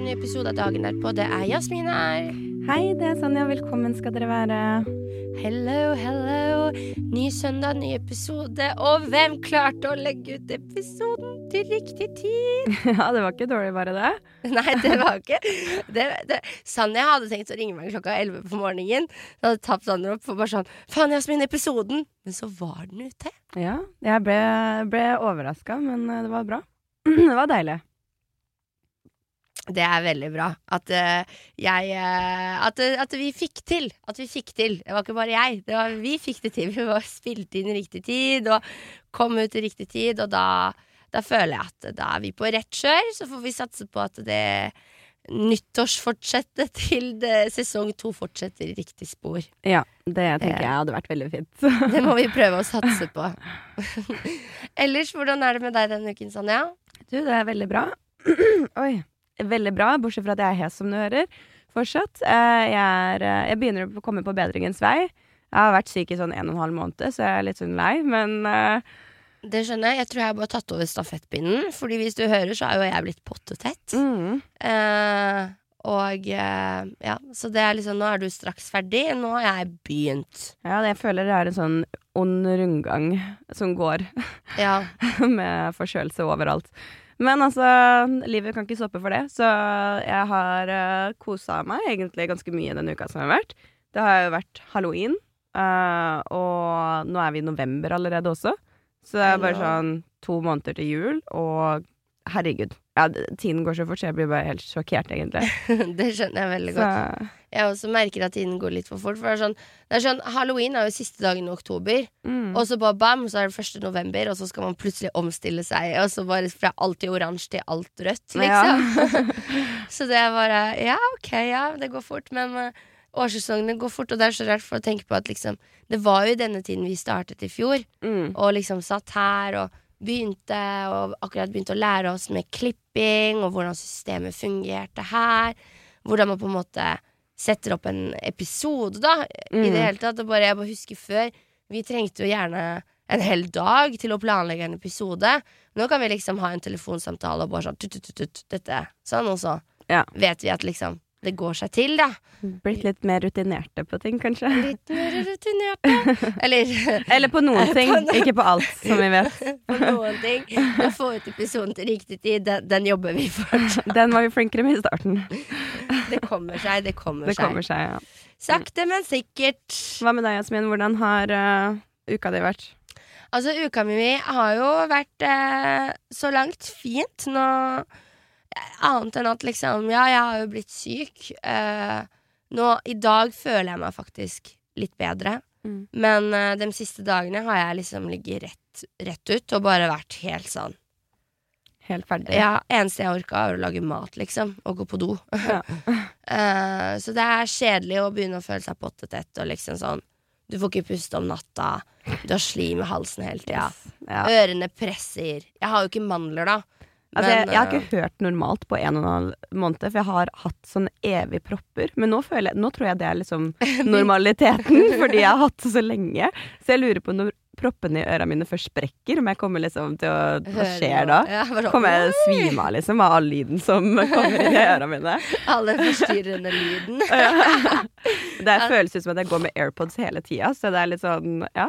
En ny episode av Dagen derpå. Det er Jasmin her. Hei, det er Sanja. Velkommen skal dere være. Hello, hello. Ny søndag, ny episode. Og hvem klarte å legge ut episoden til riktig tid? Ja, det var ikke dårlig, bare det. Nei, det var ikke det, det. Sanja hadde tenkt å ringe meg klokka 11 på morgenen. Da hadde tapt Sanja opp og bare sånn Faen, Jasmin, episoden! Men så var den ute. Ja, jeg ble, ble overraska, men eh, det var bra. Det var deilig. Det er veldig bra at uh, jeg uh, at, at vi fikk til. At vi fikk til. Det var ikke bare jeg. Det var, vi fikk det til. Vi var spilte inn i riktig tid og kom ut i riktig tid, og da, da føler jeg at da er vi på rett kjør. Så får vi satse på at det nyttårsfortsettet til det, sesong to fortsetter i riktig spor. Ja, det tenker jeg hadde vært veldig fint. Det må vi prøve å satse på. Ellers, hvordan er det med deg denne uken, Sanja? Du, det er veldig bra. Oi. Veldig bra, bortsett fra at jeg er hes, som du hører. Fortsatt. Eh, Jeg, er, eh, jeg begynner å komme på bedringens vei. Jeg har vært syk i sånn en og en halv måned, så jeg er litt sånn lei, men eh, Det skjønner jeg. Jeg tror jeg har bare tatt over stafettpinnen. Fordi hvis du hører, så er jo jeg blitt pottetett. mm, Eh, og eh, ja, så det er liksom Nå er du straks ferdig. Nå har jeg begynt. Ja, jeg føler det er en sånn ond rundgang som går Ja. med forkjølelse overalt. Men altså, livet kan ikke stoppe for det, så jeg har uh, kosa meg egentlig ganske mye denne uka som har vært. Det har jo vært halloween, uh, og nå er vi i november allerede også. Så det er bare sånn to måneder til jul, og herregud. Ja, tiden går så fort, så jeg blir bare helt sjokkert, egentlig. det skjønner jeg veldig Så godt. Jeg også merker at tiden går litt for fort. For det er sånn, det er sånn Halloween er jo siste dagen i oktober. mm. Og så bare bam, så er det 1. november, og så skal man plutselig omstille seg. Og så bare fra alt i oransje til alt rødt, liksom. så det er bare Ja, ok, ja, det går fort. Men uh, årssesongene går fort, og det er så rart for å tenke på at liksom Det var jo i denne tiden vi startet i fjor, Mm. og liksom satt her og begynte, og akkurat begynte å lære oss med klipping, og hvordan systemet fungerte her. Hvordan man på en måte setter opp en episode, da, i Mm. det hele tatt. Bare, jeg bare husker før, vi trengte jo gjerne en hel dag til å planlegge en episode. Nå kan vi liksom ha en telefonsamtale og bare sånn tut, tut, tut, dette, sånn, og så Ja. vet vi at liksom det går seg til, da. Blitt litt mer rutinerte på ting, kanskje. Litt mer rutinerte. Eller Eller på noen ting, På noe- ikke på alt, som vi vet. på noen ting. Å få ut episoden til riktig tid, den, den jobber vi for. Den var vi flinkere med i starten. Det kommer seg, det kommer Det kommer seg. seg, ja. Sakte, men sikkert. Hva med deg, Jasmin? Hvordan har uh, uka di vært? Altså, uka mi har jo vært uh, så langt fint. Nå Annet enn at liksom Ja, jeg har jo blitt syk. Uh, nå, I dag føler jeg meg faktisk litt bedre. Mm. Men uh, de siste dagene har jeg liksom ligget rett, rett ut og bare vært helt sånn Helt ferdig? Ja, eneste jeg orka, var å lage mat, liksom. Og gå på do. Ja. Eh, så det er kjedelig å begynne å føle seg pottetett og liksom sånn Du får ikke puste om natta. Du har slim i halsen hele tida. Ja. Ørene presser. Jeg har jo ikke mandler, da. Altså, jeg, jeg har eh, ikke hørt normalt på en og en halv måned, for jeg har hatt sånne evige propper. Men nå, jeg, nå tror jeg det er liksom normaliteten, fordi jeg har hatt det så lenge. Så jeg lurer på når proppene i øra mine først sprekker, om jeg kommer liksom til å Hva skjer da? Sånn, Kommer jeg til å svime av liksom av all lyden som kommer inn i øra mine? All den forstyrrende lyden. Det føles ut som at jeg går med AirPods hele tida, så det er litt sånn Ja.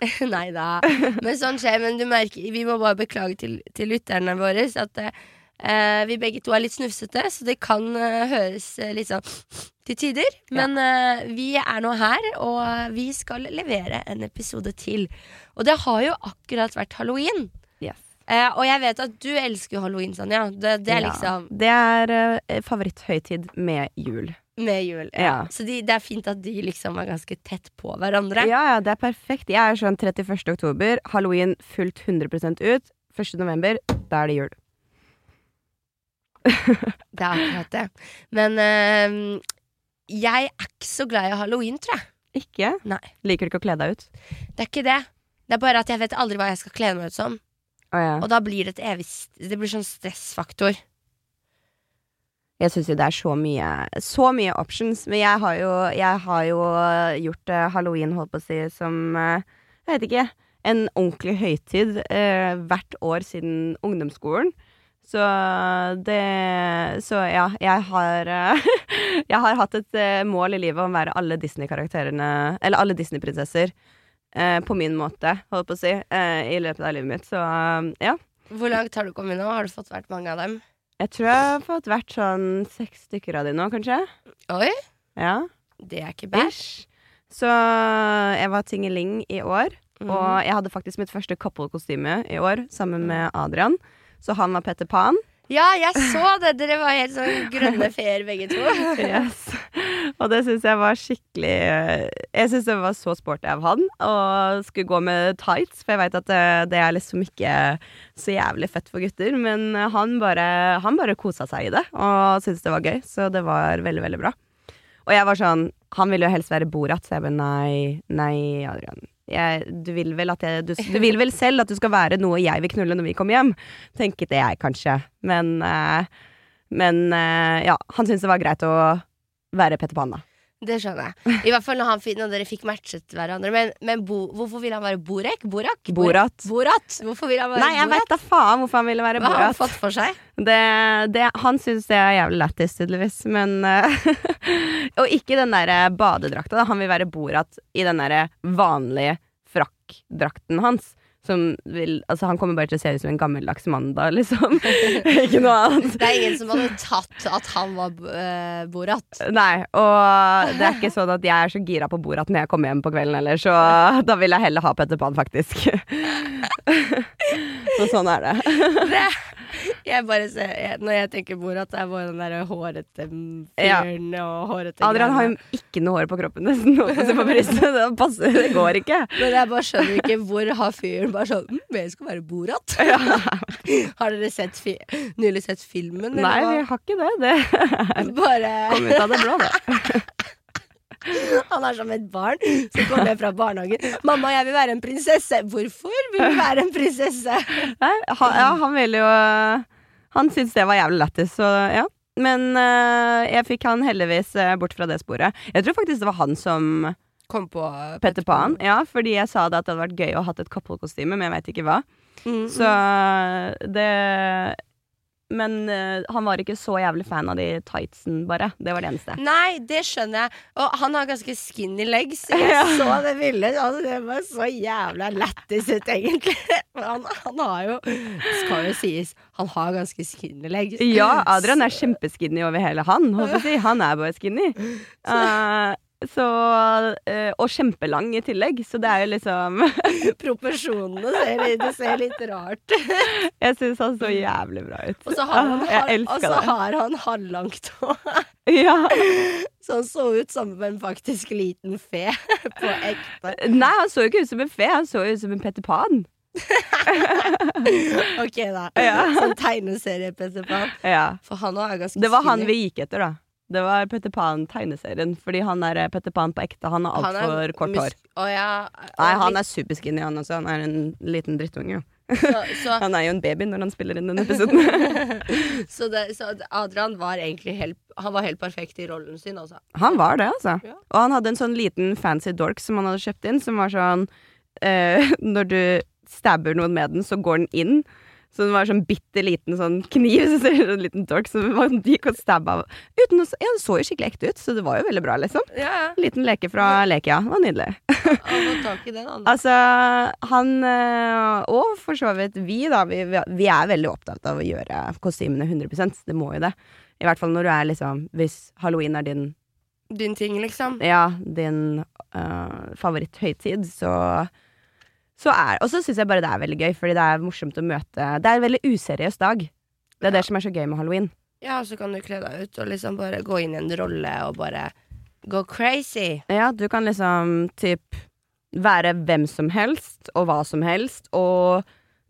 Nei da. Men sånn skjer. Men du merker, vi må bare beklage til, til lytterne våre at eh, vi begge to er litt snufsete, så det kan eh, høres eh, litt sånn til tider. Men eh, vi er nå her, og vi skal levere en episode til. Og det har jo akkurat vært halloween. Eh, og jeg vet at du elsker halloween, Sanja. Det, det er Ja. liksom Det er eh, favoritthøytid med jul. med jul. Ja. Så de, det er fint at de liksom er ganske tett på hverandre. Ja, ja, det er perfekt. Jeg er sånn 31. oktober, halloween fullt 100% ut. 1. november, da er det jul. Det er akkurat det. Men eh, jeg er ikke så glad i halloween, tror jeg. Ikke? Nei. Liker du ikke å kle deg ut? Det er ikke det. Det er bare at jeg vet aldri hva jeg skal kle meg ut som. Å ja. Og da blir det et evig Det blir sånn stressfaktor. Jeg syns jo det er så mye Så mye options. Men jeg har jo, jeg har jo gjort uh, halloween, holdt på å si, som uh, Jeg vet ikke. En ordentlig høytid uh, hvert år siden ungdomsskolen. Så det Så ja, jeg har eh, Jeg har hatt et eh, mål i livet om å være alle Disney-karakterene Eller alle Disney-prinsesser. Eh, på min måte, holdt på å si, eh, i løpet av livet mitt. Så eh, ja. Hvor langt har du kommet nå? Har du fått vært mange av dem? Jeg tror jeg har fått vært sånn seks stykker av de nå, kanskje. Oi, Ja. det er ikke bæsj. Så jeg var tingeling i år, Mm. og jeg hadde faktisk mitt første couple-kostyme i år sammen med Adrian. Så han var Petter Pan. Ja, jeg så det! Dere var helt sånn grønne feer begge to. Yes. Og det syns jeg var skikkelig Jeg syns det var så sporty av han å skulle gå med tights, for jeg veit at det, det er liksom ikke så jævlig fett for gutter. Men han bare, han bare kosa seg i det og syntes det var gøy, så det var veldig, veldig bra. Og jeg var sånn Han ville jo helst være Borat, så jeg bare nei, nei, Adrian. Jeg, du, vil jeg, du, du vil vel selv at du skal være noe jeg vil knulle når vi kommer hjem, tenkte jeg kanskje. Men, eh, men eh, ja, han syntes det var greit å være Petter Pan, da. Det skjønner jeg. I hvert fall når, han, når dere fikk matchet hverandre. Men, men bo, hvorfor vil han være Borek? Borak? Borat. Borat? Hvorfor vil han være Nei, jeg Borat? veit da faen hvorfor han ville være Hva har han fått for seg? Det, det, han syns det er jævlig lættis, tydeligvis, men eh, Og ikke den derre badedrakta, da. Han vil være Borat i den derre vanlige frakkdrakten hans. Som vil Altså, han kommer bare til å se ut som en gammeldags mann da, liksom. ikke noe annet. Det er ingen som hadde tatt at han var uh, Borat. Nei, og det er ikke sånn at jeg er så gira på Borat når jeg kommer hjem på kvelden heller, så da vil jeg heller ha Petter Pan, faktisk. så sånn er det. Det, jeg bare ser, jeg, når jeg tenker Borat, det er bare den der hårete Ja. og hårete Adrian har jo ikke noe hår på kroppen nesten. På brystet. Det passer, det går ikke. Men jeg bare skjønner ikke hvor har fyren bare sånn mm, Jeg skal være Borat. har dere sett nylig sett filmen? eller Nei, vi har ikke det. Det Bare kom ut av det blå, det. Han er som et barn som kommer fra barnehagen. 'Mamma, jeg vil være en prinsesse.' Hvorfor vil du være en prinsesse? Nei, han, ja, han ville jo Han syntes det var jævlig lættis, så ja. Men uh, jeg fikk han heldigvis uh, bort fra det sporet. Jeg tror faktisk det var han som Kom på Petter Pan. Ja, fordi jeg sa det at det hadde vært gøy å ha et couple-kostyme, men jeg veit ikke hva. Mm, Så det Men uh, han var ikke så jævlig fan av de tightsen, bare. Det var det eneste. Nei, det skjønner jeg. Og han har ganske skinny legs. Jeg så det bildet. Altså, det var så jævla lættis ut, egentlig. Men Han, han har jo Skal jo sies, han har ganske skinny legs. Ja, Adrian er kjempeskinny over hele han. Håper jeg. Han er bare skinny. Eh, så, eh, og kjempelang i tillegg, så det er jo liksom Proporsjonene ser, det ser litt rart Jeg syns han så jævlig bra ut. Og så har han, hal- og så har han halvlangt hår. Ja. Så han så ut som en faktisk liten fe på ekte. Nei, han så jo ikke ut som en fe, han så ut som en Petter Pan. Ok, da. Ja. Sånn tegneserie-Petter Pan. Ja. For han òg er ganske Det var han vi gikk etter, da. Det var Petter Pan-tegneserien. Fordi han er eh, Petter Pan på ekte. Han har altfor kort hår. Å, ja. Nei, han er superskinny, han også. Han er en liten drittunge, så, så, Han er jo en baby når han spiller inn den episoden. så, det, så Adrian var egentlig helt Han var helt perfekt i rollen sin, altså. Han var det, altså. Ja. Og han hadde en sånn liten fancy dork som han hadde kjøpt inn, som var sånn eh, Når du stabber noen med den, så går den inn. Så den var sånn bitte liten sånn kniv, så ser du en liten dork som man gikk og stabba uten å Ja, det så jo skikkelig ekte ut, så det var jo veldig bra, liksom. Ja, ja. Liten leke fra Lekia. Det var nydelig. Den. Altså, han eh, Og for så vidt vi, da. Vi, vi er veldig opptatt av å gjøre kostymene 100 Det må jo det. I hvert fall når du er liksom Hvis halloween er din Din ting, liksom. ja, din uh, favoritthøytid, så så er Og så syns jeg bare det er veldig gøy, fordi det er morsomt å møte Det er en veldig useriøs dag. Det er det som er så gøy med halloween. Ja, og så kan du kle deg ut og liksom bare gå inn i en rolle og bare gå crazy. Ja, du kan liksom typ være hvem som helst og hva som helst, og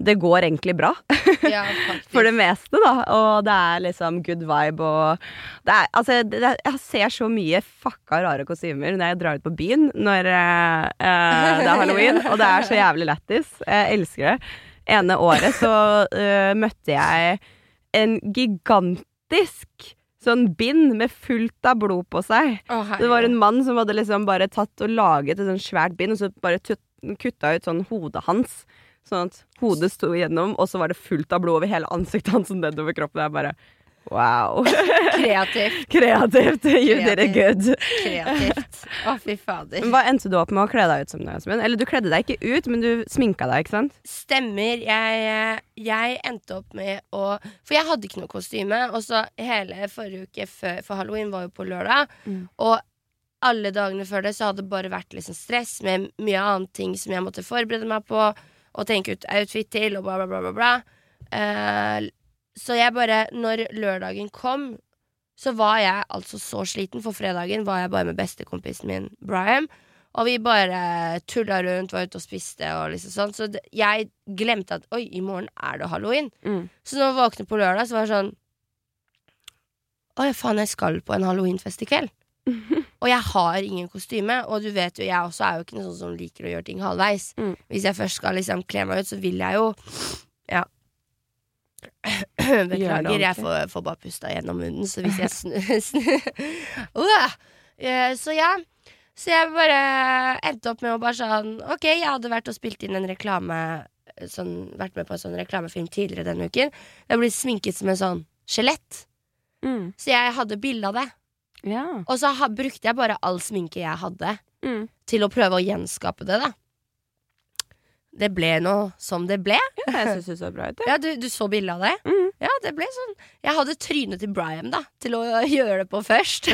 det går egentlig bra. Ja. For det meste, da. Og det er liksom good vibe og det er, Altså, det, jeg ser så mye fucka rare kostymer når jeg drar ut på byen når eh, eh, det er halloween, og det er så jævlig lættis. Jeg elsker det. Ene året så eh, møtte jeg en gigantisk sånn bind med fullt av blod på seg. Oh, Det var en mann som hadde liksom bare tatt og laget et sånt svært bind, og så bare kutta ut sånn hodet hans. Sånn at hodet sto igjennom, og så var det fullt av blod over hele ansiktet hans og nedover kroppen. Er bare wow. Kreativt. Kreativt. You did it good. Kreativt. Å, fy fader. Hva endte du opp med å kle deg ut som? Jasmin? Eller du kledde deg ikke ut, men du sminka deg, ikke sant? Stemmer. Jeg, jeg endte opp med å For jeg hadde ikke noe kostyme. Og så hele forrige uke før, for halloween var jo på lørdag. Mm. Og alle dagene før det så hadde det bare vært liksom stress med mye annet ting som jeg måtte forberede meg på. Og tenke ut outfit til, og bla, bla, bla. bla, bla. Eh, så jeg bare Når lørdagen kom, så var jeg altså så sliten. For fredagen var jeg bare med bestekompisen min, Brian. Og vi bare tulla rundt, var ute og spiste og liksom sånn. Så det, jeg glemte at oi, i morgen er det halloween. Mm. Så når jeg våknet på lørdag, så var det sånn Å ja, faen, jeg skal på en halloweenfest i kveld. og jeg har ingen kostyme, og du vet jo, jeg også er jo ikke noen sånn som liker å gjøre ting halvveis. Mm. Hvis jeg først skal liksom kle meg ut, så vil jeg jo Ja. Beklager, jeg får, får bare pusta gjennom munnen, så hvis jeg snur snu! Eh, så ja. Så jeg bare endte opp med å bare sånn Ok, jeg hadde vært og spilt inn en reklame sånn, Vært med på en sånn reklamefilm tidligere denne uken. Jeg ble sminket som en sånn skjelett. Mm. Så jeg hadde bilde av det. Ja. Og så ha, brukte jeg bare all sminke jeg hadde, Mm. til å prøve å gjenskape det, da. Det ble noe som det ble. Ja, Jeg synes det så bra ut. Ja, du, du så bilde av det? Mm. Ja, det ble sånn Jeg hadde trynet til Brian, da, til å gjøre det på først.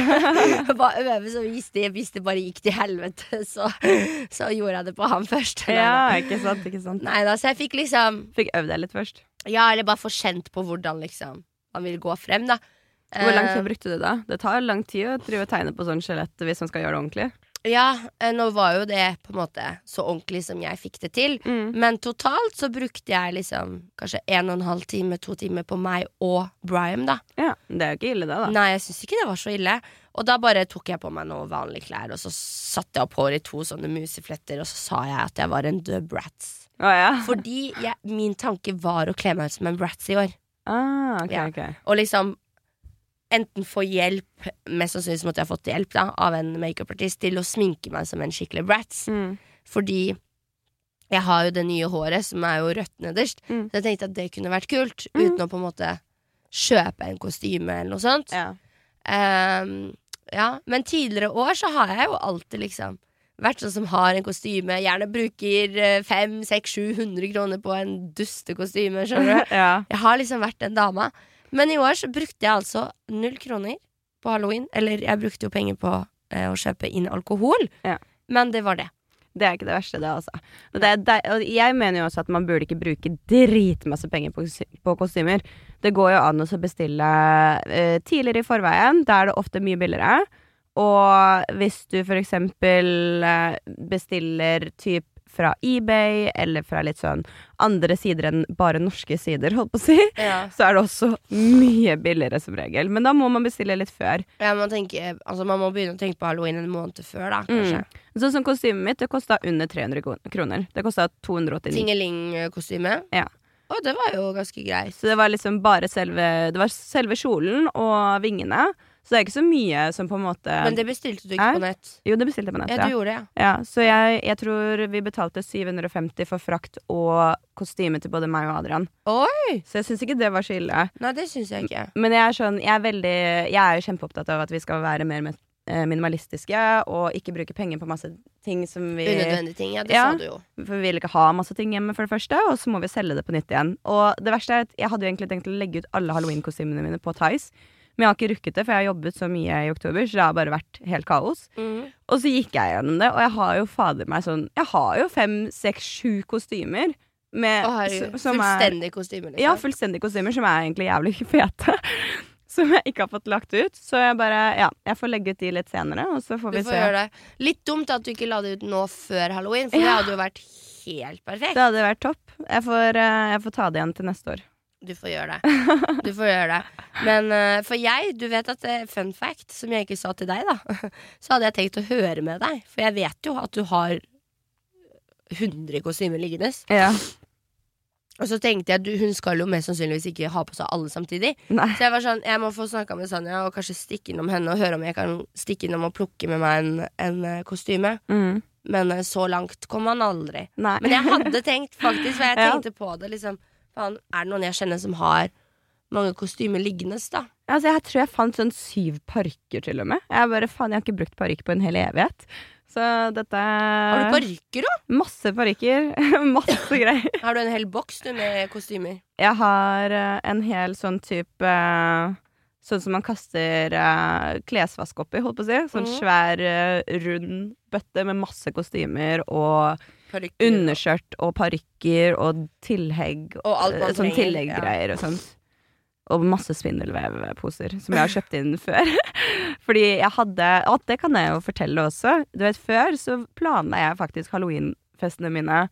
Bare øve, så hvis det, hvis det bare gikk til helvete, så, så gjorde jeg det på han først. Ja, ikke sant, ikke sant. Nei da, så jeg fikk liksom Fikk øvd deg litt først. Ja, eller bare få kjent på hvordan liksom man vil gå frem, da. Hvor lang tid Eh, brukte du da? Det tar lang tid å drive og tegne på sånn skjelett hvis man skal gjøre det ordentlig. Ja, eh, nå var jo det på en måte så ordentlig som jeg fikk det til. Mm. Men totalt så brukte jeg liksom kanskje en og en halv time, to timer på meg og Brian, da. Ja, Det er jo ikke ille, det, da. Nei, jeg syns ikke det var så ille. Og da bare tok jeg på meg noen vanlige klær, og så satte jeg opp håret i to sånne musefletter, og så sa jeg at jeg var en død brats. Å ja. Fordi jeg, min tanke var å kle meg ut som en brats i år. Ah, okay, Ja. okay. Og liksom enten få hjelp, mest sannsynlig måtte jeg fått hjelp da, av en makeupartist, til å sminke meg som en skikkelig brats. Mm. Fordi jeg har jo det nye håret, som er jo rødt nederst. Mm. Så jeg tenkte at det kunne vært kult, Mm. uten å på en måte kjøpe en kostyme eller noe sånt. Ja. Um, ja, men tidligere år så har jeg jo alltid liksom vært sånn som har en kostyme, gjerne bruker eh, fem, seks, sju hundre kroner på en dustekostyme, skjønner du. ja. Jeg har liksom vært den dama. Men i år så brukte jeg altså null kroner på halloween. Eller jeg brukte jo penger på eh, å kjøpe inn alkohol, Ja. men det var det. Det er ikke det verste, det, altså. Men det er, og jeg mener jo også at man burde ikke bruke dritmasse penger på, på kostymer. Det går jo an å bestille eh, tidligere i forveien. Da er det ofte mye billigere. Og hvis du for eksempel eh, bestiller typ fra eBay, eller fra litt sånn andre sider enn bare norske sider, holdt på å si, så er det også mye billigere som regel. Men da må man bestille litt før. Ja, man, tenker, altså, man må begynne å tenke på halloween en måned før, da, kanskje. Sånn som kostymet mitt, det kosta under 300 kroner. Det kosta 289. Tingeling-kostyme. Ja. Å, det var jo ganske greit. Så det var liksom bare selve Det var selve kjolen og vingene. Så det er ikke så mye som på en måte Men det bestilte du ikke er. på nett. Jo, det bestilte jeg på nett, Ja, ja. du gjorde det, ja. ja. Så jeg, jeg tror vi betalte 750 for frakt og kostyme til både meg og Adrian. Oi! Så jeg syns ikke det var så ille. Nei, det syns jeg ikke. Men jeg er sånn Jeg er veldig Jeg er jo kjempeopptatt av at vi skal være mer med, eh, minimalistiske og ikke bruke penger på masse ting som vi Unødvendige ting. Ja, det Ja. sa du jo. For vi vil ikke ha masse ting hjemme, for det første, og så må vi selge det på nytt igjen. Og det verste er at jeg hadde jo egentlig tenkt å legge ut alle halloween-kostymene mine på Tice, Men jeg har ikke rukket det, for jeg har jobbet så mye i oktober, så det har bare vært helt kaos. Mm. Og så gikk jeg gjennom det, og jeg har jo fader meg sånn Jeg har jo fem, seks, sju kostymer. Med, er- Fullstendig kostymer, liksom. Ja, fullstendige kostymer som er egentlig jævlig fete. Som jeg ikke har fått lagt ut. Så jeg bare Ja, jeg får legge ut de litt senere, og så får vi får se. gjøre det. Litt dumt at du ikke la det ut nå før halloween, for det hadde jo vært helt perfekt. Det hadde vært topp. Jeg får, eh, jeg får ta det igjen til neste år. Du får gjøre det. Du får gjøre det. Men uh, for jeg, du vet at eh, fun fact, som jeg ikke sa til deg, da, så hadde jeg tenkt å høre med deg. For jeg vet jo at du har 100 kostymer liggende. Ja. Og så tenkte jeg du, hun skal jo mest sannsynligvis ikke ha på seg alle samtidig. Nei. Så jeg var sånn, jeg må få snakka med Sanja og kanskje stikke innom henne og høre om jeg kan stikke innom og plukke med meg en, en eh, kostyme. Mm. Men så langt kom han aldri. Nei. Men jeg hadde tenkt faktisk, for jeg Ja. tenkte på det liksom Faen, er det noen jeg kjenner som har mange kostymer liggende, da? Altså, jeg tror jeg fant sånn syv parykker, til og med. Jeg bare, faen, jeg har ikke brukt parykk på en hel evighet. Så dette Har du parykker da? Masse parykker. Masse greier. Har du en hel boks du med kostymer? Jeg har eh, en hel sånn type eh, Sånn som man kaster uh, klesvask oppi, holdt på å si. Sånn mm. svær, rund bøtte med masse kostymer og Parykker. underskjørt og parykker og tillegg. Og alt man eh, sånn trenger, ja. og sånt. Og masse spindelvevposer som jeg har kjøpt inn før. Fordi jeg hadde Og det kan jeg jo fortelle også. Du vet, Før så planla jeg faktisk halloweenfestene mine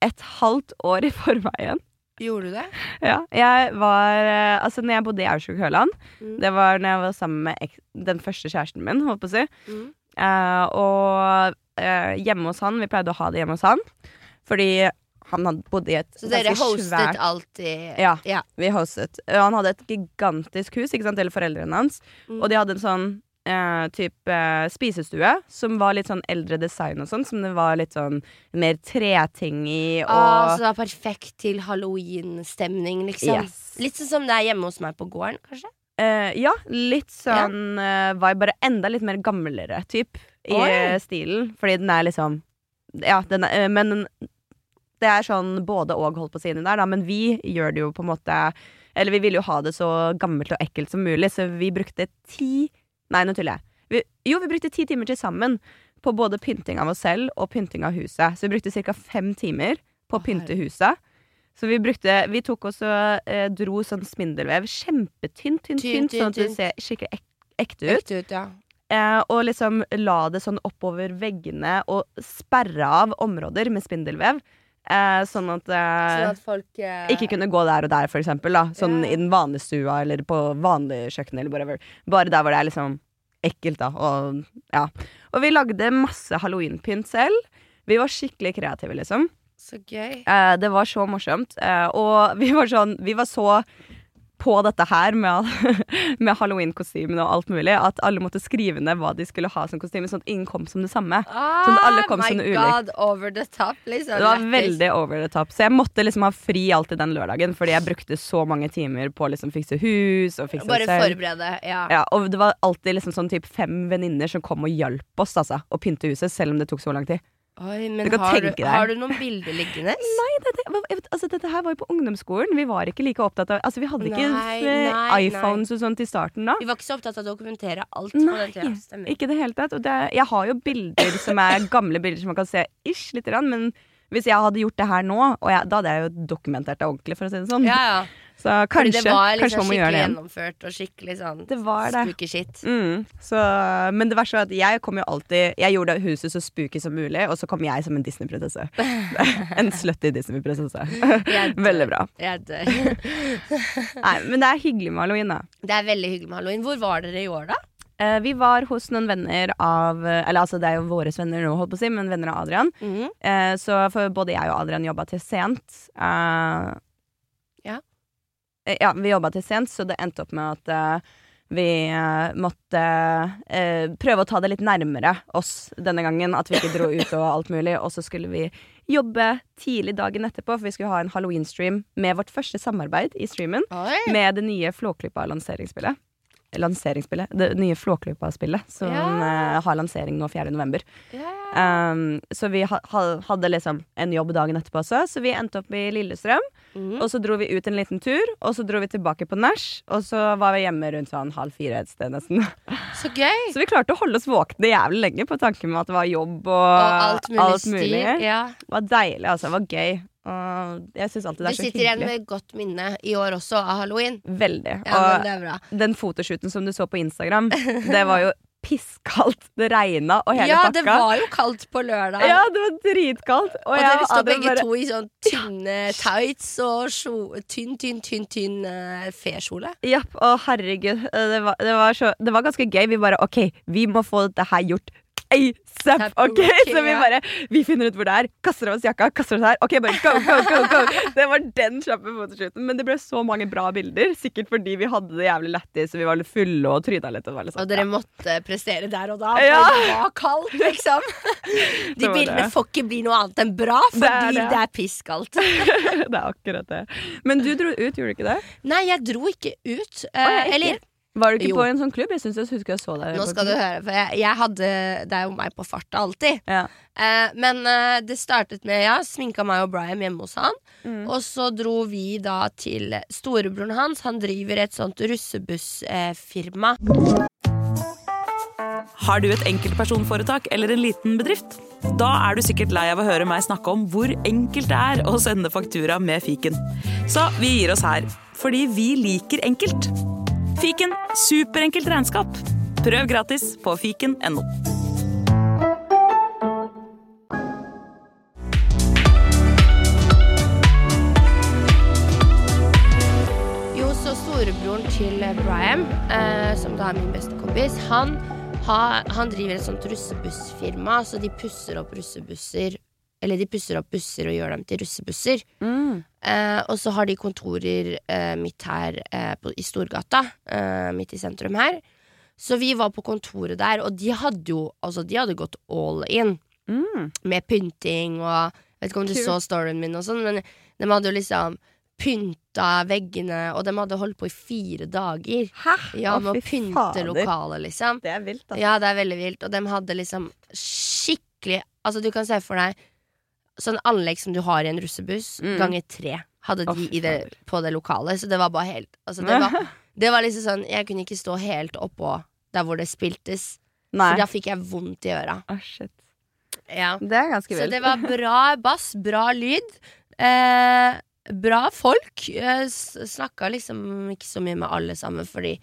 et halvt år i forveien. Gjorde du det? Ja, jeg var eh, Altså, når jeg bodde i Aurskog-Høland, Mm. det var når jeg var sammen med den første kjæresten min, holdt på å si. Mm. Uh, og eh, hjemme hos han Vi pleide å ha det hjemme hos han. Fordi han hadde bodd i et Så dere ganske hostet svært- alltid Ja. ja. Vi hostet. Og Han hadde et gigantisk hus, ikke sant, eller foreldrene hans. Mm. Og de hadde en sånn eh, type eh, spisestue som var litt sånn eldre design og sånn. Som det var litt sånn mer treting i. Og Ah, så det var perfekt til halloween-stemning, liksom. Yes. Litt sånn som det er hjemme hos meg på gården, kanskje? Eh, ja, litt sånn eh, vibe, bare enda litt mer gamlere typ i Oi. stilen. Fordi den er liksom Ja, den er, eh, men det er sånn både og, holdt på å si inni der, da. Men vi gjør det jo på en måte Eller vi ville jo ha det så gammelt og ekkelt som mulig, så vi brukte ti Nei, nå tuller jeg. Vi, jo, vi brukte ti timer til sammen på både pynting av oss selv og pynting av huset. Så vi brukte ca. fem timer på Å, pynte huset. Så vi brukte Vi tok også eh, dro sånn spindelvev kjempetynt, tynt, Tynt, tynt, sånn at det ser skikkelig ek ekte ut. Ekte ut, ja. Eh, og liksom la det sånn oppover veggene og sperre av områder med spindelvev. Eh, sånn at, eh, Sånn at folk eh, ikke kunne gå der og der, for eksempel. Da. Sånn yeah. i den vanlige stua eller på vanlig kjøkken eller whatever. Bare der hvor det er liksom ekkelt, da. Og, ja. og vi lagde masse halloweenpynt selv. Vi var skikkelig kreative, liksom. Så gøy. Eh, det var så morsomt. Eh, og vi var sånn Vi var så på dette her med, med halloween-kostymene og alt mulig at alle måtte skrive ned hva de skulle ha som kostyme, sånn at ingen kom som det samme. Sånn at alle kom Ah, som my ulikt. god, over the top, liksom. Det var veldig over the top. Så jeg måtte liksom ha fri alltid den lørdagen, fordi jeg brukte så mange timer på å liksom fikse hus og fikse Bare selv. forberede. Ja. Ja, og det var alltid liksom sånn typ fem venninner som kom og hjalp oss altså, å pynte huset, selv om det tok så lang tid. Oi, men har du, har du noen bilder liggende? Nei, dette, altså, dette her var jo på ungdomsskolen. Vi var ikke like opptatt av Altså, vi hadde ikke Nei, eh, nei, iPhones og sånt i starten da. Vi var ikke så opptatt av å dokumentere alt. på Nei. Ikke det hele tatt. Det, jeg har jo bilder som er gamle bilder som man kan se ish lite grann, men hvis jeg hadde gjort det her nå, jeg, da hadde jeg jo dokumentert det ordentlig, for å si det sånn. Ja, ja. Så kanskje, var liksom man må gjøre skikkelig det igjen. gjennomført og skikkelig sånn Det var det. spooky shit. Mm, så, men det verste var at jeg kom jo alltid Jeg gjorde huset så spooky som mulig, og så kom jeg som en Disney-prinsesse. en slutty Disney-prinsesse. Veldig bra. Jeg dør. Nei, men det er hyggelig med halloween, da. Det er veldig hyggelig med halloween. Hvor var dere i år, da? Eh, vi var hos noen venner av Eller altså, det er jo våre venner nå, holdt på å si, men venner av Adrian. Mhm. Eh, så for både jeg og Adrian jobba til sent. Eh, Ja. vi jobba til sent, så det endte opp med at eh, vi eh, måtte eh, prøve å ta det litt nærmere oss denne gangen. At vi ikke dro ut og alt mulig. Og så skulle vi jobbe tidlig dagen etterpå, for vi skulle ha en halloween-stream med vårt første samarbeid i streamen. Oi. Med det nye Flåklypa-lanseringsspillet. Lanseringsspillet. Det nye Flåklypa-spillet, som yeah. har lansering nå 4. november. Ja. Um, så vi ha, ha, hadde liksom en jobb dagen etterpå også, så vi endte opp i Lillestrøm. Mm. Og så dro vi ut en liten tur, og så dro vi tilbake på nach. Og så var vi hjemme rundt sånn halv fire et sted, nesten. Så gøy! Så vi klarte å holde oss våkne jævlig lenge på tanken med at det var jobb og, Og alt mulig styr. Ja. Det var deilig, altså. Det var gøy. Og jeg syns alltid det Du er så sitter igjen med et godt minne i år også av halloween. Veldig. Ja, og det bra. den fotoshooten som du så på Instagram, det var jo pisskaldt. Det regna og hele Ja, pakka. det var jo kaldt på lørdag. Ja, det var dritkaldt. Og, Og dere står begge bare- to i sånn tynne tights og sjo- tynn, tynn, tynn, tynn uh, fekjole. Ja, å herregud. eh, Det var, det, var så, det var ganske gøy. Vi bare OK, vi må få dette her gjort ASAP. Ok? Så vi bare Vi finner ut hvor det er, kaster av oss jakka, kaster oss her. OK, bare go, go, go, go. Det var den kjappe fotoshooten. Men det ble så mange bra bilder. Sikkert fordi vi hadde det jævlig lættis, og vi var litt fulle og tryna litt. Og, sånn, Og dere måtte prestere der og da, for Ja. det var kaldt, liksom. De bildene det. får ikke bli noe annet enn bra, Det er fordi det. det er pisskaldt. det er akkurat det. Men du dro ut, gjorde du ikke det? Nei, jeg dro ikke ut. eh, oh, jeg ikke? eller Var du ikke Jo. på en sånn klubb? Jeg synes jeg husker jeg så deg Nå skal du høre, for jeg, jeg hadde Det er jo meg på farta alltid. Ja. Eh, men eh, det startet med ja, sminka meg og Brian hjemme hos han. Mm. Og så dro vi da til storebroren hans. Han driver et sånt russebussfirma. Har du et enkeltpersonforetak eller en liten bedrift? Da er du sikkert lei av å høre meg snakke om hvor enkelt det er å sende faktura med fiken. Så vi gir oss her, fordi vi liker enkelt. Fiken superenkelt regnskap. Prøv gratis på fiken.no. Jo, så storebroren til Brian, eh, som da er min beste kompis, han, ha, han driver et sånt russebussfirma, så de pusser opp russebusser. Eller de pusser opp busser og gjør dem til russebusser. Mm. Eh, og så har de kontorer eh, midt her eh, på, i Storgata, eh, midt i sentrum her. Så vi var på kontoret der, og de hadde jo altså, de hadde gått all in Mm. med pynting og Vet ikke om du cool. så storyen min og sånn, men de hadde jo liksom pynta veggene, og de hadde holdt på i fire dager. Hæ? Ja, Å, med å pynte fader. lokalet, liksom. Det er vilt, da. Ja, det er veldig vilt. Og de hadde liksom skikkelig Altså, du kan se for deg sånn anlegg som du har i en russebuss, Mm. ganger tre. Hadde de oh, i det, på det lokalet. Så det var bare helt Altså, det var, det var liksom sånn Jeg kunne ikke stå helt oppå der hvor det spiltes, Nei. for da fikk jeg vondt i øra. Oh, shit. Ja. Det er ganske Så det var bra bass, bra lyd. Eh, bra folk. Eh, Snakka liksom ikke så mye med alle sammen, fordi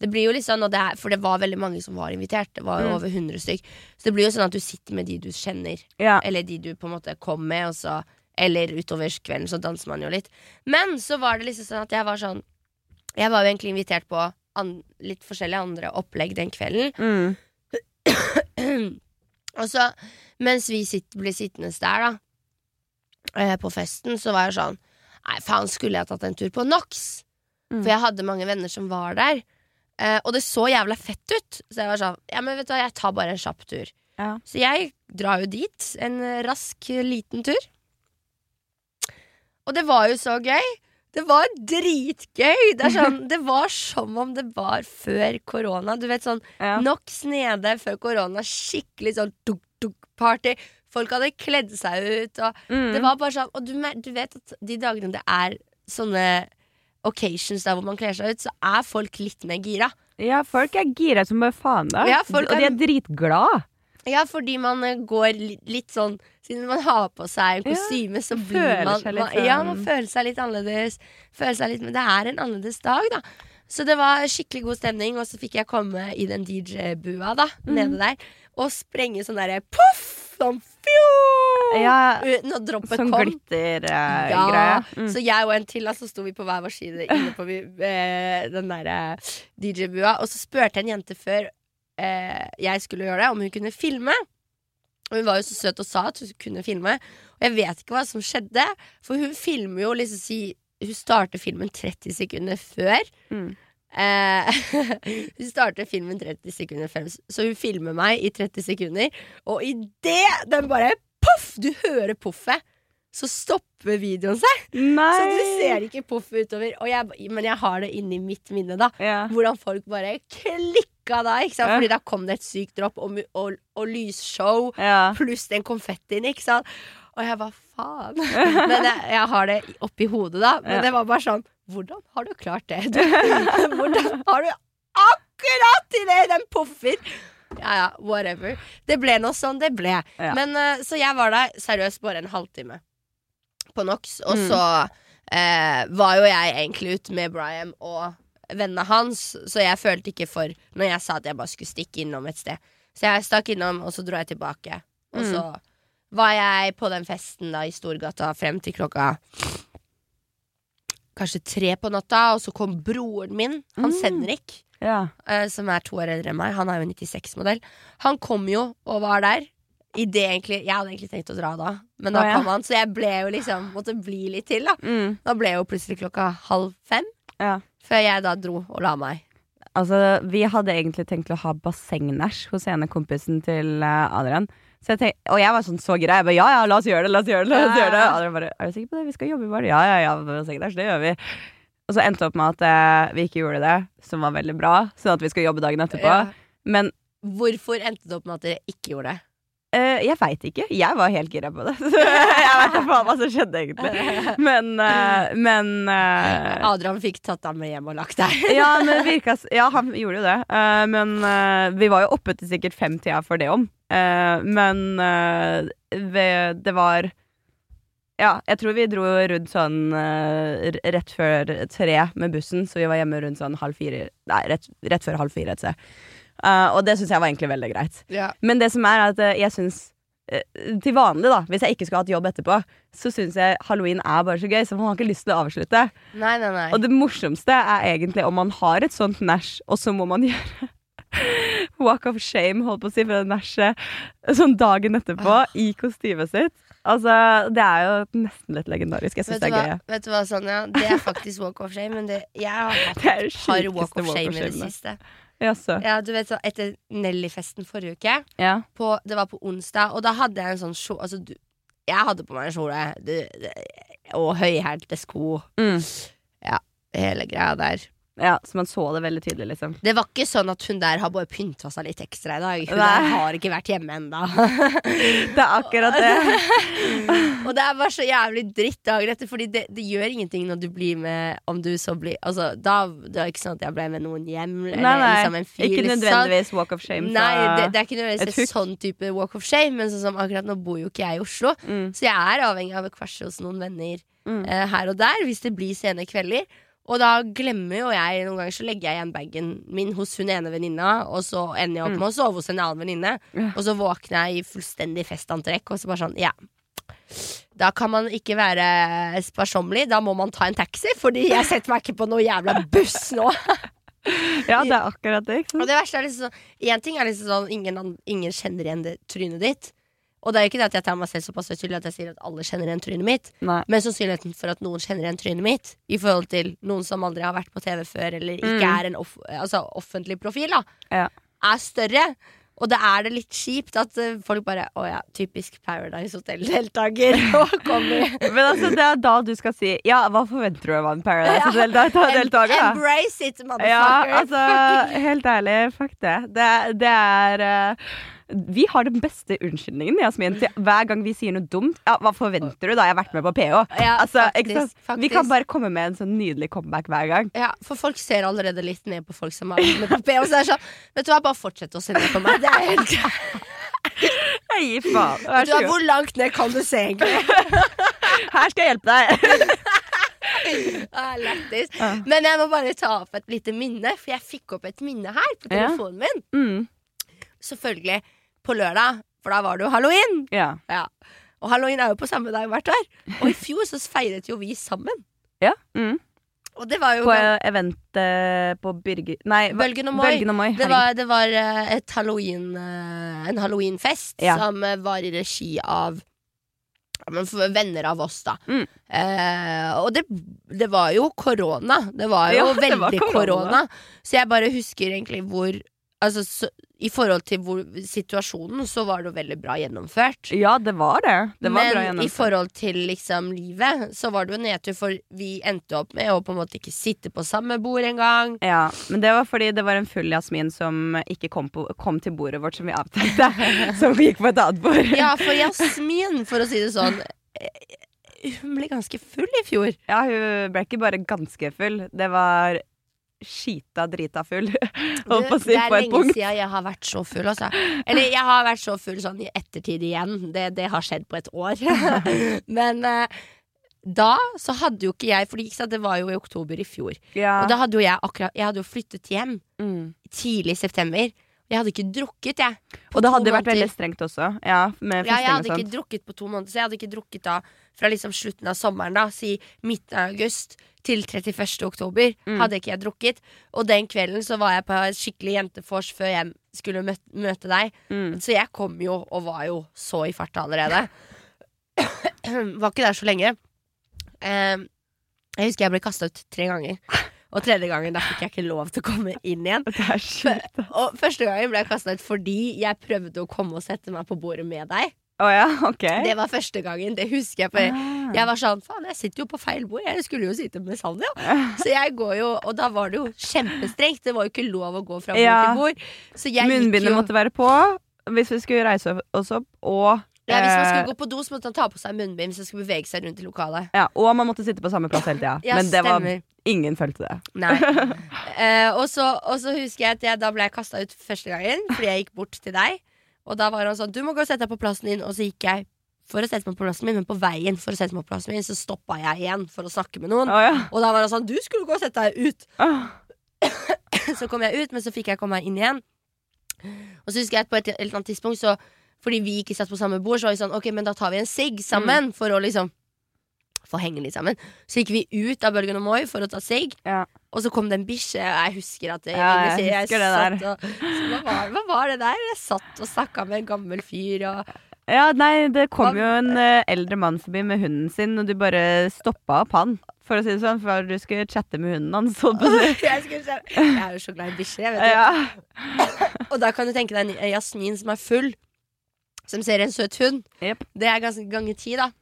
det blir jo litt sånn, det er, For det var veldig mange som var invitert. Det var jo Mm. over 100 stykk. Så det blir jo sånn at du sitter med de du kjenner, Ja. eller de du på en måte kom med, og så Eller utover kvelden så danser man jo litt. Men så var det liksom sånn at jeg var sånn Jeg var jo egentlig invitert på an, litt forskjellige andre opplegg den kvelden. Mm. Og så, mens vi sitt, ble sittende der, da, eh, på festen, så var jeg sånn Nei, faen, skulle jeg tatt en tur på NOx? Mm. For jeg hadde mange venner som var der. Eh, og det så jævla fett ut. Så jeg var sånn Ja, men vet du hva, jeg tar bare en kjapp tur. Ja. Så jeg drar jo dit. En rask, liten tur. Og det var jo så gøy. Det var dritgøy! Det, sånn, det var som om det var før korona. Du vet sånn Ja. Nox nede før korona. Skikkelig sånn duk-duk-party. Folk hadde kledd seg ut. Og Mm. det var bare sånn Og du, du vet at de dagene det er sånne occasions der hvor man kler seg ut, så er folk litt mer gira. ja, folk er gira som bare faen. da Ja, folk Og de er- er dritglade. Ja, fordi man eh, går li- litt sånn Siden man har på seg en Ja, kostyme, så blir man, man Ja, sånn- man føler seg litt annerledes. Føler seg litt, men det er en annerledes dag, da. Så det var skikkelig god stemning, og så fikk jeg komme i den DJ-bua, da, mm. nede der, og sprenge sånn derre poff! Sånn! Ja, at droppet Sånn kom. glittergreie. Ja, greie mm. Så jeg og en til altså, så sto vi på hver vår side inne på vi- eh, den der uh, DJ-bua. Og så spurte en jente før eh, jeg skulle gjøre det, om hun kunne filme. Og hun var jo så søt og sa at hun kunne filme. Og jeg vet ikke hva som skjedde, for hun filmer jo liksom si Hun starter filmen 30 sekunder før. Mm. Eh, hun starter filmen 30 sekunder før, så hun filmer meg i 30 sekunder. Og idet den bare poff! Du hører poffet, så stopper videoen seg. Nei! Så du ser ikke poffet utover. Jeg, men jeg har det inni mitt minne, da. ja. Hvordan folk bare klikka da. Ikke sant? Ja. Fordi da kom det et sykt dropp og, og, og lysshow ja. pluss den konfettien. Ikke sant? Og jeg bare faen. Men jeg, jeg har det oppi hodet, da. Men det var bare sånn Hvordan har du klart det? Du, hvordan har du akkurat i det den poffer? Ja ja, whatever. Det ble nå sånn det ble. Ja. Men eh, Så jeg var der seriøst bare en halvtime på NOx, og Mm. så eh, var jo jeg egentlig ute med Brian og vennene hans, så jeg følte ikke for når jeg sa at jeg bare skulle stikke innom et sted. Så jeg stakk innom, og så dro jeg tilbake. Og Mm. så var jeg på den festen da i Storgata frem til klokka kanskje tre på natta, og så kom broren min, Hans Mm. Henrik, Ja. uh, som er to år eldre enn meg. Han er jo 96-modell. Han kom jo og var der. I det egentlig, Jeg hadde egentlig tenkt å dra da, men da oh, ja. kom han, så jeg ble jo liksom måtte bli litt til. Da Mm. Da ble jo plutselig klokka halv fem, ja. før jeg da dro og la meg. Altså, vi hadde egentlig tenkt å ha bassengnæsj hos ene kompisen til eh, Adrian. Så jeg tenkte, og jeg var sånn så gira. Jeg bare ja, ja, la oss gjøre det. la oss gjøre det, la oss gjøre det ja. Adrian bare er du sikker på det? Vi skal jobbe bare. bar. Ja, ja, ja, Sikkert, det gjør vi. Og så endte det opp med at eh, vi ikke gjorde det, som var veldig bra. Sånn at vi skal jobbe dagen etterpå. Ja. Men Hvorfor endte det opp med at dere ikke gjorde det? Eh, jeg veit ikke. Jeg var helt gira på det. Jeg veit da faen hva som skjedde, egentlig. Men, uh, men uh, Adrian fikk tatt deg med hjem og lagt deg. ja, virka Ja, han gjorde jo det. Men vi var jo oppe til sikkert fem-tida for det om. Men vi, det var Ja, jeg tror vi dro rundt sånn rett før tre med bussen, så vi var hjemme rundt sånn halv fire Nei, rett, rett før halv fire et sted. Eh, og det syns jeg var egentlig veldig greit. Yeah. Men det som er at uh, jeg syns uh, til vanlig, da, hvis jeg ikke skulle hatt jobb etterpå, så syns jeg halloween er bare så gøy, så man har ikke lyst til å avslutte. Nei, nei, nei. Og det morsomste er egentlig om man har et sånt nach, og så må man gjøre walk of shame, holdt på å si, for det nachet sånn dagen etterpå Ah. i kostymet sitt. Altså, det er jo nesten litt legendarisk. Jeg syns det er hva, gøy. vet du hva, Sonja? Det er faktisk walk of shame, men det, jeg har hatt Det er det et par walk of shame i det shame. siste. Jaså. Ja, du vet så Etter Nelly-festen forrige uke, Ja. på, det var på onsdag, og da hadde jeg en sånn kjole altså, du, Jeg hadde på meg en du, det, og høyhælte sko, Mm. hele greia der. Ja, så man så det veldig tydelig, liksom. Det var ikke sånn at hun der har bare pynta seg litt ekstra i dag. Hun Nei. der har ikke vært hjemme ennå. Det er akkurat det. og det er bare så jævlig dritt dagen etter, Fordi det, det gjør ingenting når du blir med Om du så blir Altså, da Det er ikke sånn at jeg ble med noen hjem, eller Nei, nei. liksom en fyr. Ikke liksom. nødvendigvis walk of shame. Nei, det, det er ikke nødvendigvis en sånn type walk of shame, men sånn som akkurat nå bor jo ikke jeg i Oslo. mm. Så jeg er avhengig av å kvarse hos noen venner Mm. uh, her og der hvis det blir sene kvelder. Og da glemmer jo jeg Noen ganger så legger jeg igjen bagen min hos hun ene venninna, og så ender jeg opp med å sove hos en annen venninne. Mm. Og så våkner jeg i fullstendig festantrekk, og så bare sånn, ja. Da kan man ikke være sparsommelig, da må man ta en taxi, fordi jeg setter meg ikke på noe jævla buss nå. Ja, det er akkurat det. Og det verste er liksom sånn Én ting er liksom sånn ingen, ingen kjenner igjen det trynet ditt. Og det er jo ikke det at jeg tar meg selv såpass høytidelig at jeg sier at alle kjenner igjen trynet mitt. Nei. Men sannsynligheten for at noen kjenner igjen trynet mitt, i forhold til noen som aldri har vært på TV før, eller ikke Mm. er en off altså, offentlig profil, da, Ja. er større. Og da er det litt kjipt at eh, folk bare Å ja, typisk Paradise Hotel-deltaker. Men altså, det er da du skal si Ja, hva forventer du av en Paradise Hotel-deltaker? Ja, Embrace it, motherfucker. Ja, altså, helt ærlig, fuck det. Det, det er eh, Vi har den beste unnskyldningen, Jasmin, til hver gang vi sier noe dumt. Ja, hva forventer du da? Jeg har vært med på PH. Ja, Altså, faktisk, faktisk. Vi kan bare komme med en sånn nydelig comeback hver gang. Ja, for folk ser allerede litt ned på folk som har vært med på PH. Så så er det sånn, vet du hva, bare fortsett å se ned på meg. Det er helt Jeg gir faen. Du. Hvor langt ned kan du se, egentlig? Her skal jeg hjelpe deg. Ah, lættis. Men jeg må bare ta opp et lite minne, for jeg fikk opp et minne her på telefonen min. Mm. Selvfølgelig på lørdag, for da var det jo halloween. Ja. Ja. Og halloween er jo på samme dag hvert år. Og i fjor så feiret jo vi sammen. ja. Mm. Og det var jo På eh, eventet på Birger Nei, Bølgen og Moi. Bølgen og Moi. Det var, det var eh, et halloween, eh, en halloweenfest Ja. som eh, var i regi av men for venner av oss, da. Mm. Eh, og det, det var jo korona. Det var jo Ja, veldig korona. Så jeg bare husker egentlig hvor Altså, så, i forhold til hvor, situasjonen, så var det jo veldig bra gjennomført. Ja, det var det. Det var Men i forhold til liksom livet, så var det jo nedtur, for vi endte opp med å på en måte ikke sitte på samme bord engang. Ja, men det var fordi det var en full Jasmin som ikke kom, på, kom til bordet vårt som vi avtalte. som gikk på et annet bord. Ja, for Jasmin, for å si det sånn eh, Hun ble ganske full i fjor. Ja, hun ble ikke bare ganske full. Det var skita drita full. Holdt på å si det er på et lenge punkt. siden jeg har vært så full, altså. Eller jeg har vært så full sånn i ettertid igjen. Det, det har skjedd på et år. Men eh, da så hadde jo ikke jeg For det var jo i oktober i fjor. Ja. Og da hadde jo jeg akkurat Jeg hadde jo flyttet hjem mm. tidlig i september. Jeg hadde ikke drukket, jeg. Og det hadde vært måneder. veldig strengt også. Ja, med Ja, jeg hadde ikke drukket på to måneder, så jeg hadde ikke drukket da fra liksom slutten av sommeren, da, si midten av august til 31. oktober. Mm. Hadde ikke jeg drukket. Og den kvelden så var jeg på et skikkelig jentefors før jeg skulle møte, møte deg. Mm. Så jeg kom jo og var jo så i farta allerede. var ikke der så lenge. Um, jeg husker jeg ble kasta ut tre ganger. Og tredje gangen da fikk jeg ikke lov til å komme inn igjen. Sjukt. Og første gangen ble jeg kasta ut fordi jeg prøvde å komme og sette meg på bordet med deg. Å ja, okay. Det var første gangen. Det husker jeg. For Ah. jeg var sånn Faen, jeg sitter jo på feil bord. Jeg skulle jo sitte med Sanja. Så jeg går jo Og da var det jo kjempestrengt. Det var jo ikke lov å gå fra bord Ja. til bord. Så Munnbindet jo måtte være på hvis vi skulle reise oss opp, og ja, Hvis man eh, skulle gå på do, så måtte han ta på seg munnbind hvis man skulle bevege seg rundt i lokalet. ja, Og man måtte sitte på samme plass hele tida. Ja, Men det var ingen følte det. Nei. uh, og, så, og så husker jeg at jeg da ble jeg kasta ut første gangen fordi jeg gikk bort til deg. Og da var han sånn Du må gå og sette deg på plassen din. Og så gikk jeg for å sette meg på plassen min, men på veien for å sette meg på plassen min, så stoppa jeg igjen for å snakke med noen. Oh, ja. Og da var han sånn Du skulle gå og sette deg ut. Oh. Så kom jeg ut, men så fikk jeg komme meg inn igjen. Og så husker jeg at på et eller annet tidspunkt så Fordi vi ikke satt på samme bord, så var vi sånn Ok, men da tar vi en sigg sammen for å liksom få henge litt sammen. Så gikk vi ut av Bølgen og Moi for å ta sigg, Ja. og så kom det en bikkje. og Jeg husker at det, Ja, jeg jeg, husker det der. Og, hva, var, hva var det der? Jeg satt og snakka med en gammel fyr og Ja, nei, det kom jo en uh, eldre mann forbi med hunden sin, og du bare stoppa opp han, for å si det sånn, for du skulle chatte med hunden hans. jeg, jeg er jo så glad i bikkjer, jeg. Ja. Og da kan du tenke deg en Jasmin som er full, som ser en søt hund. Yep. Det er ganske ganger ti, da.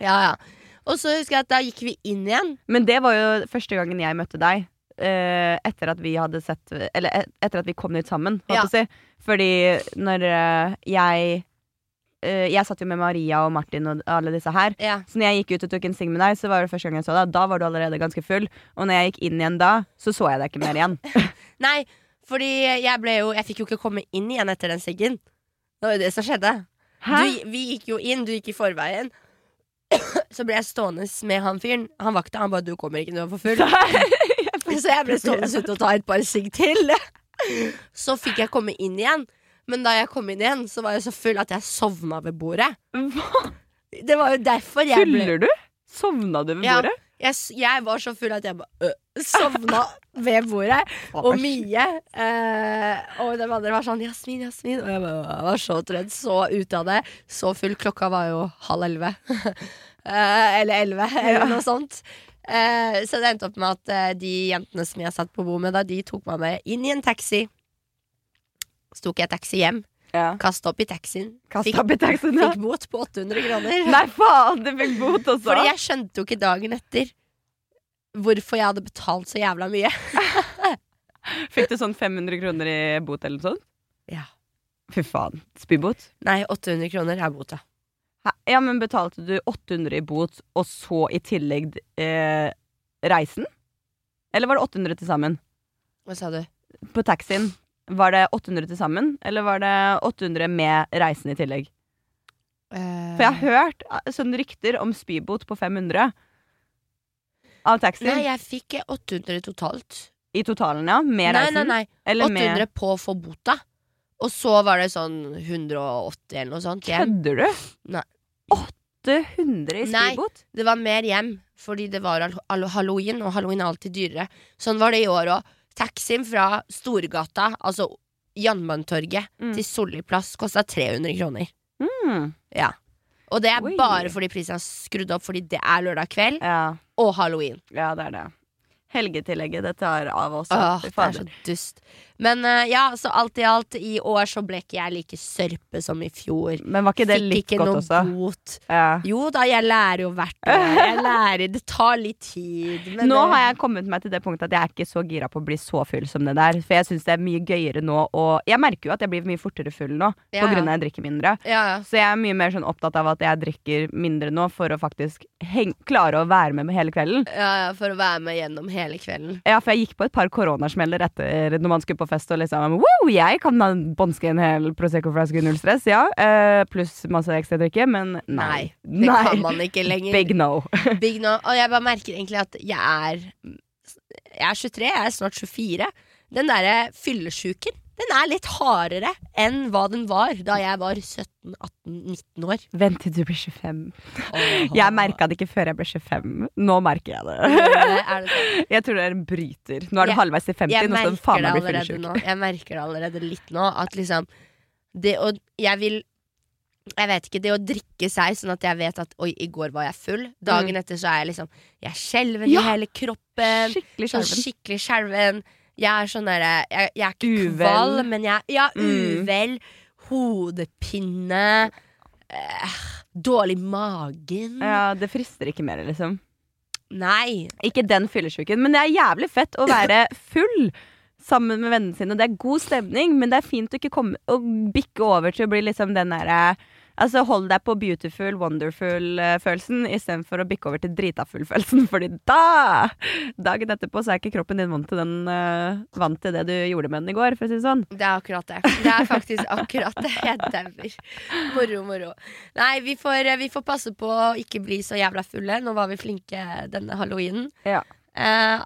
Ja, ja. Og så husker jeg at da gikk vi inn igjen. Men det var jo første gangen jeg møtte deg. Uh, etter at vi hadde sett Eller et- etter at vi kom dit sammen, holdt Ja. si. Fordi når uh, jeg uh, Jeg satt jo med Maria og Martin og alle disse her. Ja. Så når jeg gikk ut og tok en sing med deg, så var det første gang jeg så deg. Da var du allerede ganske full. Og når jeg gikk inn igjen da, så så jeg deg ikke mer igjen. Nei, fordi jeg ble jo Jeg fikk jo ikke komme inn igjen etter den siggen. Det var jo det som skjedde. Du, vi gikk jo inn, du gikk i forveien. Så ble jeg stående med han fyren. Han vakta, han bare 'du kommer ikke, du er for full'. Så jeg ble stående ute og ta et par sigg til. Så fikk jeg komme inn igjen. Men da jeg kom inn igjen, så var jeg så full at jeg sovna ved bordet. Hva? Det var jo derfor jeg ble Tuller du? Sovna du ved Ja. bordet? jeg, jeg var så full at jeg bare øh, sovna ved bordet. Og Mie øh, og de andre var sånn 'Jasmin, Jasmin'. Og jeg, bare, jeg var så trøtt, så ute av det. Så full. Klokka var jo halv elleve. Eh, eller elleve, eller noe sånt. Eh, så det endte opp med at eh, de jentene som jeg satt på bo med da, de tok meg med inn i en taxi. Så tok jeg taxi hjem, Ja. kasta opp i taxien. Fikk, opp i taxien, ja. fikk bot på 800 kroner. Nei, faen, du fikk bot også. Fordi jeg skjønte jo ikke dagen etter hvorfor jeg hadde betalt så jævla mye. Fikk du sånn 500 kroner i bot eller noe sånt? Ja. Fy faen. Spybot? Nei, 800 kroner er bota. Ja, men betalte du 800 i bot, og så i tillegg eh, reisen? Eller var det 800 til sammen? Hva sa du? På taxien, var det 800 til sammen? Eller var det 800 med reisen i tillegg? For jeg har hørt eh, sånne rykter om spybot på 500 av taxien. Nei, jeg fikk 800 totalt. I totalen, ja. Med Nei, reisen. nei, nei. Eller 800 på å få bota. Og så var det sånn 180 eller noe sånt hjem. Kødder du? Nei. 800 i Nei. Det var mer hjem, fordi det var al- al- halloween, og halloween er alltid dyrere. Sånn var det i år òg. Taxien fra Storgata, altså Jernbanetorget, Mm. til Solli plass kosta 300 kroner. Mm. Ja. Og det er Oi. bare fordi prisen er skrudd opp fordi det er lørdag kveld Ja. og halloween. ja, det er det. Helgetillegget, det tar av også. Åh, Fy det er fader. så dust. Men eh, ja, så alt i alt, i år så ble ikke jeg like sørpe som i fjor. Men var ikke det Fikk litt ikke godt også? bot. Ja. Jo da, jeg lærer jo hvert år. Jeg lærer, Det tar litt tid. Men Nå det... har jeg kommet meg til det punktet at jeg er ikke så gira på å bli så full som det der. For jeg syns det er mye gøyere nå, og jeg merker jo at jeg blir mye fortere full nå. Ja, På grunn av at jeg drikker mindre. ja, ja. Så jeg er mye mer sånn opptatt av at jeg drikker mindre nå for å faktisk heng klare å være med med hele kvelden. ja, ja, For å være med gjennom hele kvelden. Ja, for jeg gikk på et par koronasmeller etter når man skulle på fest og liksom Wow, jeg kan bånske en hel Prosecco-flaske null stress, ja. Uh, pluss masse ekstra drikke, men nei. Nei, det kan man ikke lenger. Big no. Big no. Og jeg bare merker egentlig at jeg er Jeg er 23, jeg er snart 24. Den derre fyllesjuken, den er litt hardere enn hva den var da jeg var 17-18-19 år. Vent til du blir 25. Jeg merka det ikke før jeg ble 25. Nå merker jeg det. Det sånn? Jeg tror det er en bryter. Nå er du halvveis til 50, Jeg du merker det nå. Jeg merker det allerede litt nå. At liksom Det å Jeg vil Jeg vet ikke, det å drikke seg sånn at jeg vet at Oi, i går var jeg full. Dagen etter så er jeg liksom Jeg er skjelven Mm. Ja. i hele kroppen. Skikkelig Sånn skikkelig skjelven. Jeg er sånn derre jeg, jeg er ikke Uvel. kvalm, men jeg Ja, Mm. uvel. Hodepine. Eh, dårlig i magen. Ja, det frister ikke mer, liksom. Nei. Ikke den fyllesyken, men det er jævlig fett å være full sammen med vennene sine. Det er god stemning, men det er fint å ikke komme å bikke over til å bli liksom den derre Altså Hold deg på beautiful, wonderful-følelsen istedenfor å bikke over til drita-full-følelsen. Fordi da, dagen etterpå, så er ikke kroppen din vant til, den, uh, vant til det du gjorde med den i går, for å si det sånn. Det er akkurat det. Det er faktisk akkurat det. Jeg dauer. Moro, moro. Nei, vi får, vi får passe på å ikke bli så jævla fulle. Nå var vi flinke denne halloweenen. Ja. Uh,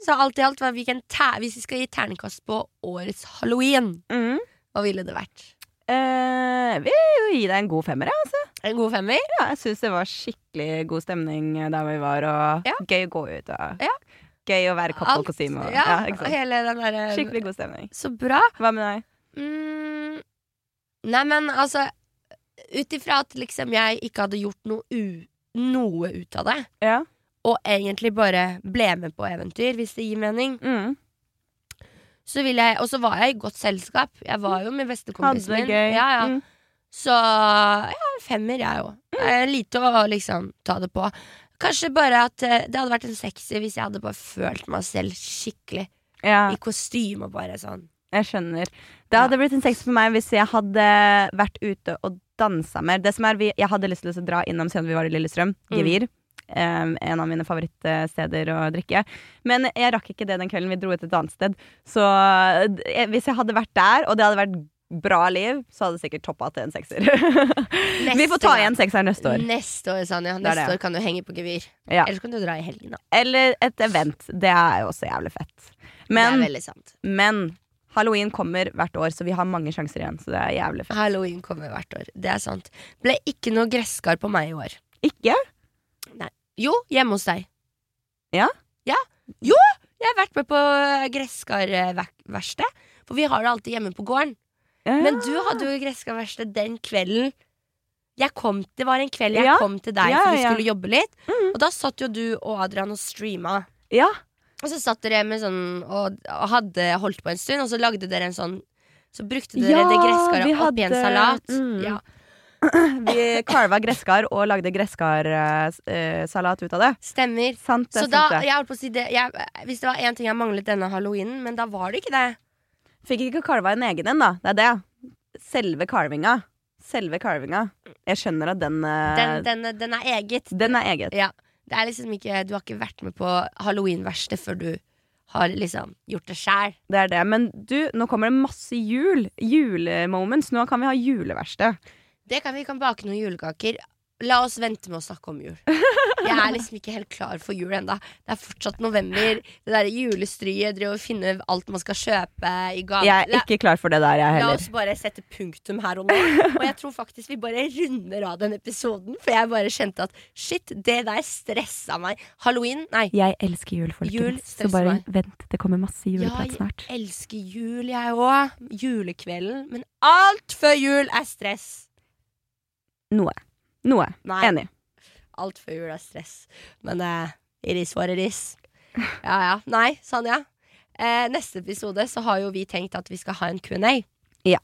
så alt i alt, vi hvis vi skal gi terningkast på årets halloween, Mm. hva ville det vært? Eh, vil jo gi deg en god femmer, jeg, altså. En god femmer? Ja, jeg syns det var skikkelig god stemning der vi var, og Ja. gøy å gå ut. Og Ja. Gøy å være Alt- couple-kostyme. og- Ja, Ja, derre Skikkelig god stemning. Så bra. Hva med deg? Mm, nei, men altså Ut ifra at liksom jeg ikke hadde gjort noe, u noe ut av det, Ja. og egentlig bare ble med på eventyr, hvis det gir mening, Mm. Så jeg Og så var jeg i godt selskap. Jeg var jo med bestekompisen min. Ja, ja. Mm. Så ja, femmer, jeg òg. Lite å liksom ta det på. Kanskje bare at eh, det hadde vært en sexy hvis jeg hadde bare følt meg selv skikkelig ja, i kostyme og bare sånn. jeg skjønner. Det hadde blitt en sexy for meg hvis jeg hadde vært ute og dansa mer. Det som er, vi- Jeg hadde lyst til å dra innom siden vi var i Lillestrøm. Mm. Um, en av mine favorittsteder å drikke. Men jeg rakk ikke det den kvelden. Vi dro ut et annet sted. Så eh, hvis jeg hadde vært der, og det hadde vært bra liv, så hadde det sikkert toppa til en sekser. vi får ta igjen sekseren neste år. Neste år, Sanja. Neste det. år kan du henge på gevir. Ja. Eller så kan du dra i helgen, da. Eller et event. Det er jo også jævlig fett. det Men, er men halloween kommer hvert år, så vi har mange sjanser igjen. Så det er jævlig fett. Halloween kommer hvert år. Det er sant. Ble ikke noe gresskar på meg i år. Ikke? Jo, hjemme hos deg. Ja? Ja. Jo! Jeg har vært med på gresskarverksted. For vi har det alltid hjemme på gården. Men du hadde jo gresskarverksted den kvelden. Kom, det var en kveld jeg Ja. kom til deg Ja, for vi skulle jobbe litt. Og da satt jo du og Adrian og streama. Ja. Og så satt dere med sånn og, og hadde holdt på en stund, og så lagde dere en sånn Så brukte dere Ja, det gresskaret i en salat. mm. Ja, Vi carva gresskar og lagde gresskarsalat ut av det. stemmer. Sant, det Så da, jeg holdt på å si det jeg, Hvis det var én ting jeg manglet denne halloweenen, men da var det ikke det. Fikk ikke carva en egen en, da. Det er det. Selve carvinga. Selve carvinga. Jeg skjønner at den eh, Den, den, den er eget. den er eget. Ja, det er liksom ikke Du har ikke vært med på halloweenverkstedet før du har liksom gjort det sjæl. Det er det. Men du, nå kommer det masse jul. Julemoments. Nå kan vi ha juleverksted. Det kan vi kan bake noen julekaker. La oss vente med å snakke om jul. Jeg er liksom ikke helt klar for jul ennå. Det er fortsatt november. Det derre julestryet, driver og finne alt man skal kjøpe i gave. Jeg er ikke klar for det der, jeg La oss bare sette punktum her og nå. Og jeg tror faktisk vi bare runder av den episoden. For jeg bare kjente at shit, det der stressa meg. Halloween? Nei. Jeg elsker jul, folkens. Jul så bare meg. vent, det kommer masse juleprat snart. jeg elsker jul, jeg òg. Julekvelden. Men alt før jul er stress. Noe. Noe. Nei. Enig. Alt før jul er stress. Men uh, iris var iris. Ja ja. Nei, Sanja. eh, neste episode så har jo vi tenkt at vi skal ha en Q&A. Ja.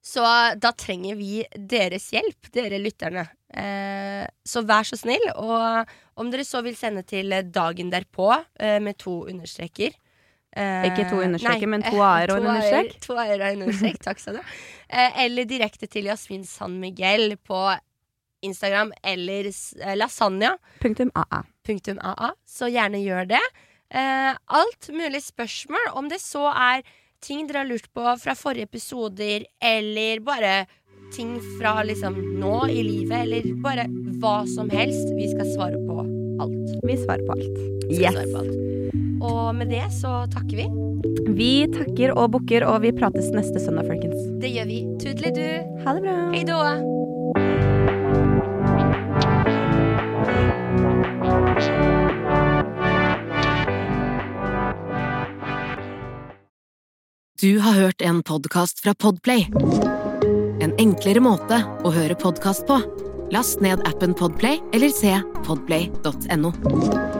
Så da trenger vi deres hjelp, dere lytterne. Eh, så vær så snill, og om dere så vil sende til dagen derpå eh, med to understreker eh, Ikke to understreker, men to a-er og en understrek. To a-er og en understrek, takk skal du ha. Eh, eller direkte til Jasmin San Miguel på Instagram eller eh, lasagna. Punktum AA. Punktum AA, så gjerne gjør det. Eh, alt mulig spørsmål, om det så er ting dere har lurt på fra forrige episoder, eller bare ting fra liksom nå i livet, eller bare hva som helst. Vi skal svare på alt. Vi svarer på alt. Skal svare på alt. Og med det så takker vi. Vi takker og bukker, og vi prates neste søndag, folkens. Det gjør vi. Tudeli-du. Ha det bra. Hei då. Du har hørt en podkast fra Podplay. En enklere måte å høre podkast på. Last ned appen Podplay eller se podplay.no.